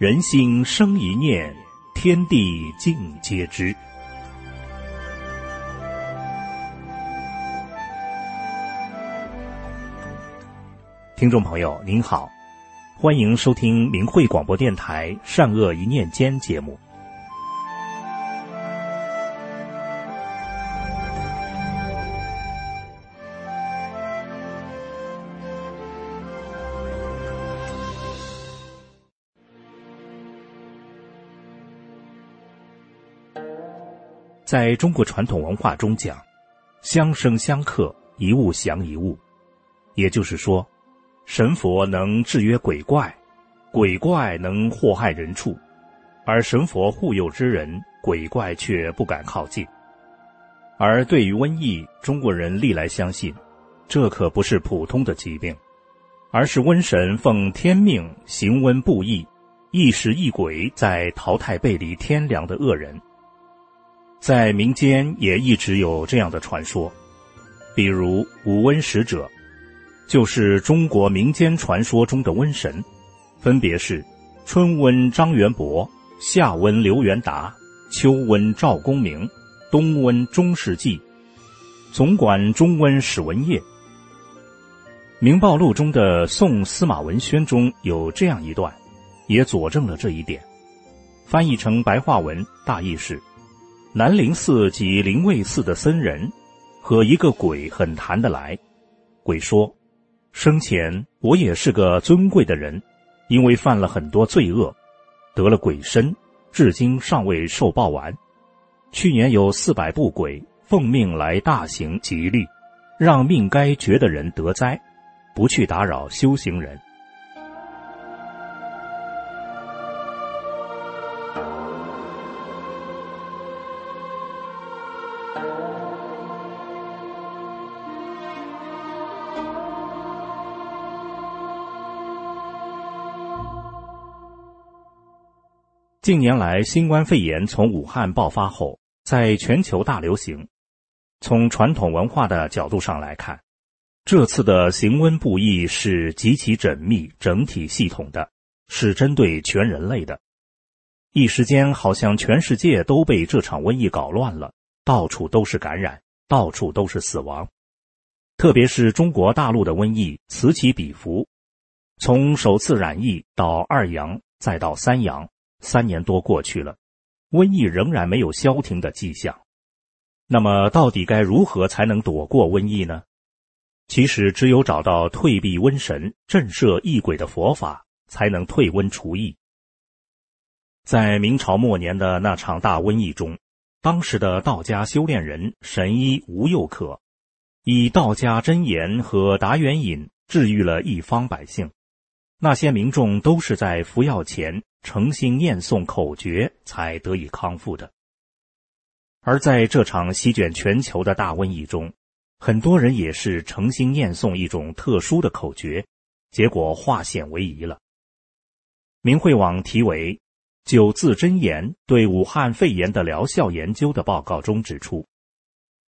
人心生一念，天地尽皆知。听众朋友您好，欢迎收听明慧广播电台《善恶一念间》节目。在中国传统文化中讲，相生相克，一物降一物，也就是说，神佛能制约鬼怪，鬼怪能祸害人畜，而神佛护佑之人，鬼怪却不敢靠近。而对于瘟疫，中国人历来相信，这可不是普通的疾病，而是瘟神奉天命行瘟布疫，一时一鬼在淘汰背离天良的恶人。在民间也一直有这样的传说，比如五瘟使者，就是中国民间传说中的瘟神，分别是春瘟张元博、夏瘟刘元达、秋瘟赵公明、冬瘟钟世纪，总管中瘟史文业。《明报录》中的《宋司马文宣》中有这样一段，也佐证了这一点。翻译成白话文，大意是。南林寺及灵位寺的僧人和一个鬼很谈得来。鬼说：“生前我也是个尊贵的人，因为犯了很多罪恶，得了鬼身，至今尚未受报完。去年有四百部鬼奉命来大行吉律，让命该绝的人得灾，不去打扰修行人。”近年来，新冠肺炎从武汉爆发后，在全球大流行。从传统文化的角度上来看，这次的行瘟布疫是极其缜密、整体系统的，是针对全人类的。一时间，好像全世界都被这场瘟疫搞乱了，到处都是感染，到处都是死亡。特别是中国大陆的瘟疫此起彼伏，从首次染疫到二阳，再到三阳。三年多过去了，瘟疫仍然没有消停的迹象。那么，到底该如何才能躲过瘟疫呢？其实，只有找到退避瘟神、震慑异鬼的佛法，才能退瘟除疫。在明朝末年的那场大瘟疫中，当时的道家修炼人神医吴又可，以道家真言和达元饮治愈了一方百姓。那些民众都是在服药前。诚心念诵口诀，才得以康复的。而在这场席卷全球的大瘟疫中，很多人也是诚心念诵一种特殊的口诀，结果化险为夷了。明慧网题为《九字真言对武汉肺炎的疗效研究》的报告中指出，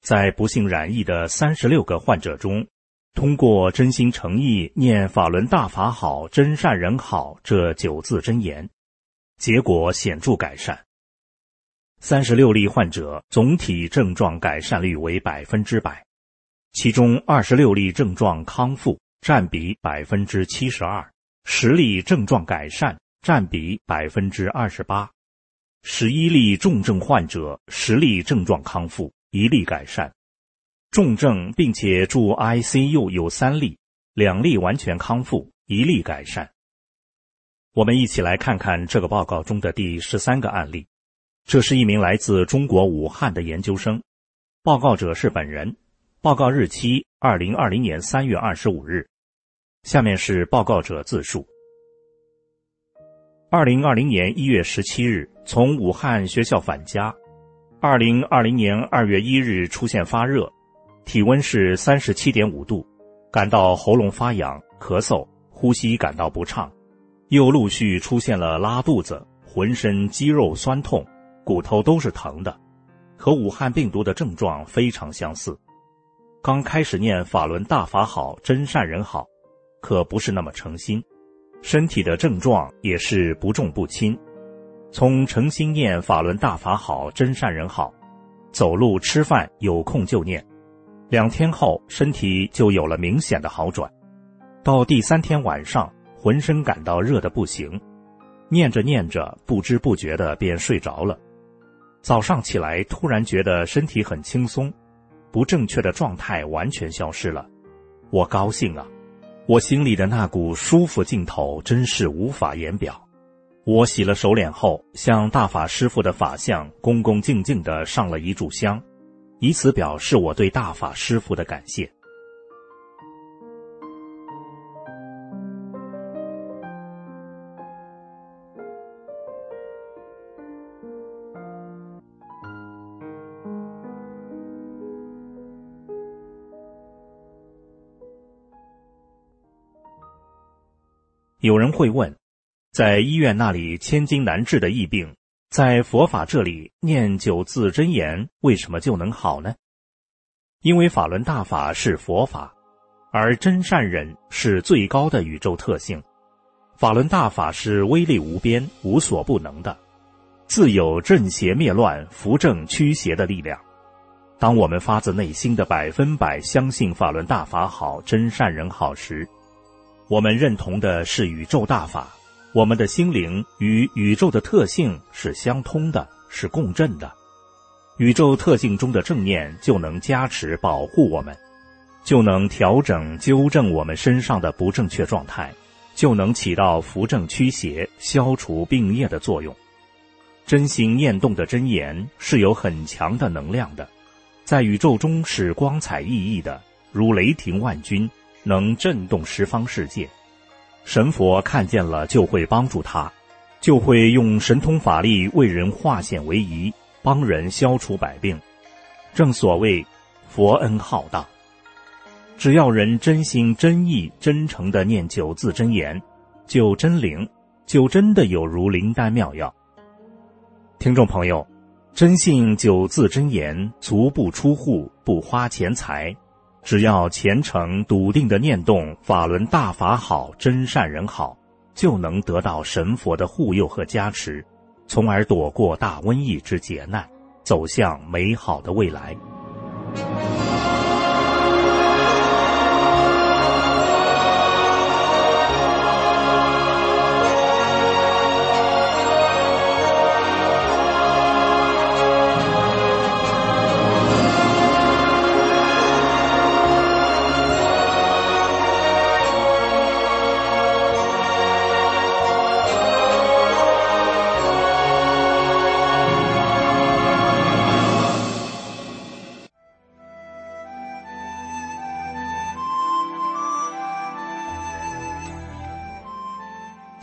在不幸染疫的三十六个患者中，通过真心诚意念“法轮大法好，真善人好”这九字真言。结果显著改善，三十六例患者总体症状改善率为百分之百，其中二十六例症状康复占比百分之七十二，十例症状改善占比百分之二十八，十一例重症患者十例症状康复一例改善，重症并且住 ICU 有三例，两例完全康复一例改善。我们一起来看看这个报告中的第十三个案例。这是一名来自中国武汉的研究生，报告者是本人，报告日期二零二零年三月二十五日。下面是报告者自述：二零二零年一月十七日从武汉学校返家，二零二零年二月一日出现发热，体温是三十七点五度，感到喉咙发痒、咳嗽、呼吸感到不畅。又陆续出现了拉肚子、浑身肌肉酸痛、骨头都是疼的，和武汉病毒的症状非常相似。刚开始念法轮大法好，真善人好，可不是那么诚心，身体的症状也是不重不轻。从诚心念法轮大法好，真善人好，走路吃饭有空就念，两天后身体就有了明显的好转。到第三天晚上，浑身感到热的不行，念着念着，不知不觉的便睡着了。早上起来，突然觉得身体很轻松，不正确的状态完全消失了。我高兴啊！我心里的那股舒服劲头真是无法言表。我洗了手脸后，向大法师父的法相恭恭敬敬地上了一炷香，以此表示我对大法师父的感谢。有人会问。在医院那里千金难治的疫病，在佛法这里念九字真言，为什么就能好呢？因为法轮大法是佛法，而真善忍是最高的宇宙特性。法轮大法是威力无边、无所不能的，自有正邪灭乱、扶正驱邪的力量。当我们发自内心的百分百相信法轮大法好、真善人好时，我们认同的是宇宙大法。我们的心灵与宇宙的特性是相通的，是共振的。宇宙特性中的正念就能加持保护我们，就能调整纠正我们身上的不正确状态，就能起到扶正驱邪、消除病业的作用。真心念动的真言是有很强的能量的，在宇宙中是光彩熠熠的，如雷霆万钧，能震动十方世界。神佛看见了就会帮助他，就会用神通法力为人化险为夷，帮人消除百病。正所谓，佛恩浩大，只要人真心真意、真诚的念九字真言，就真灵，就真的有如灵丹妙药。听众朋友，真信九字真言，足不出户，不花钱财。只要虔诚笃定的念动“法轮大法好，真善人好”，就能得到神佛的护佑和加持，从而躲过大瘟疫之劫难，走向美好的未来。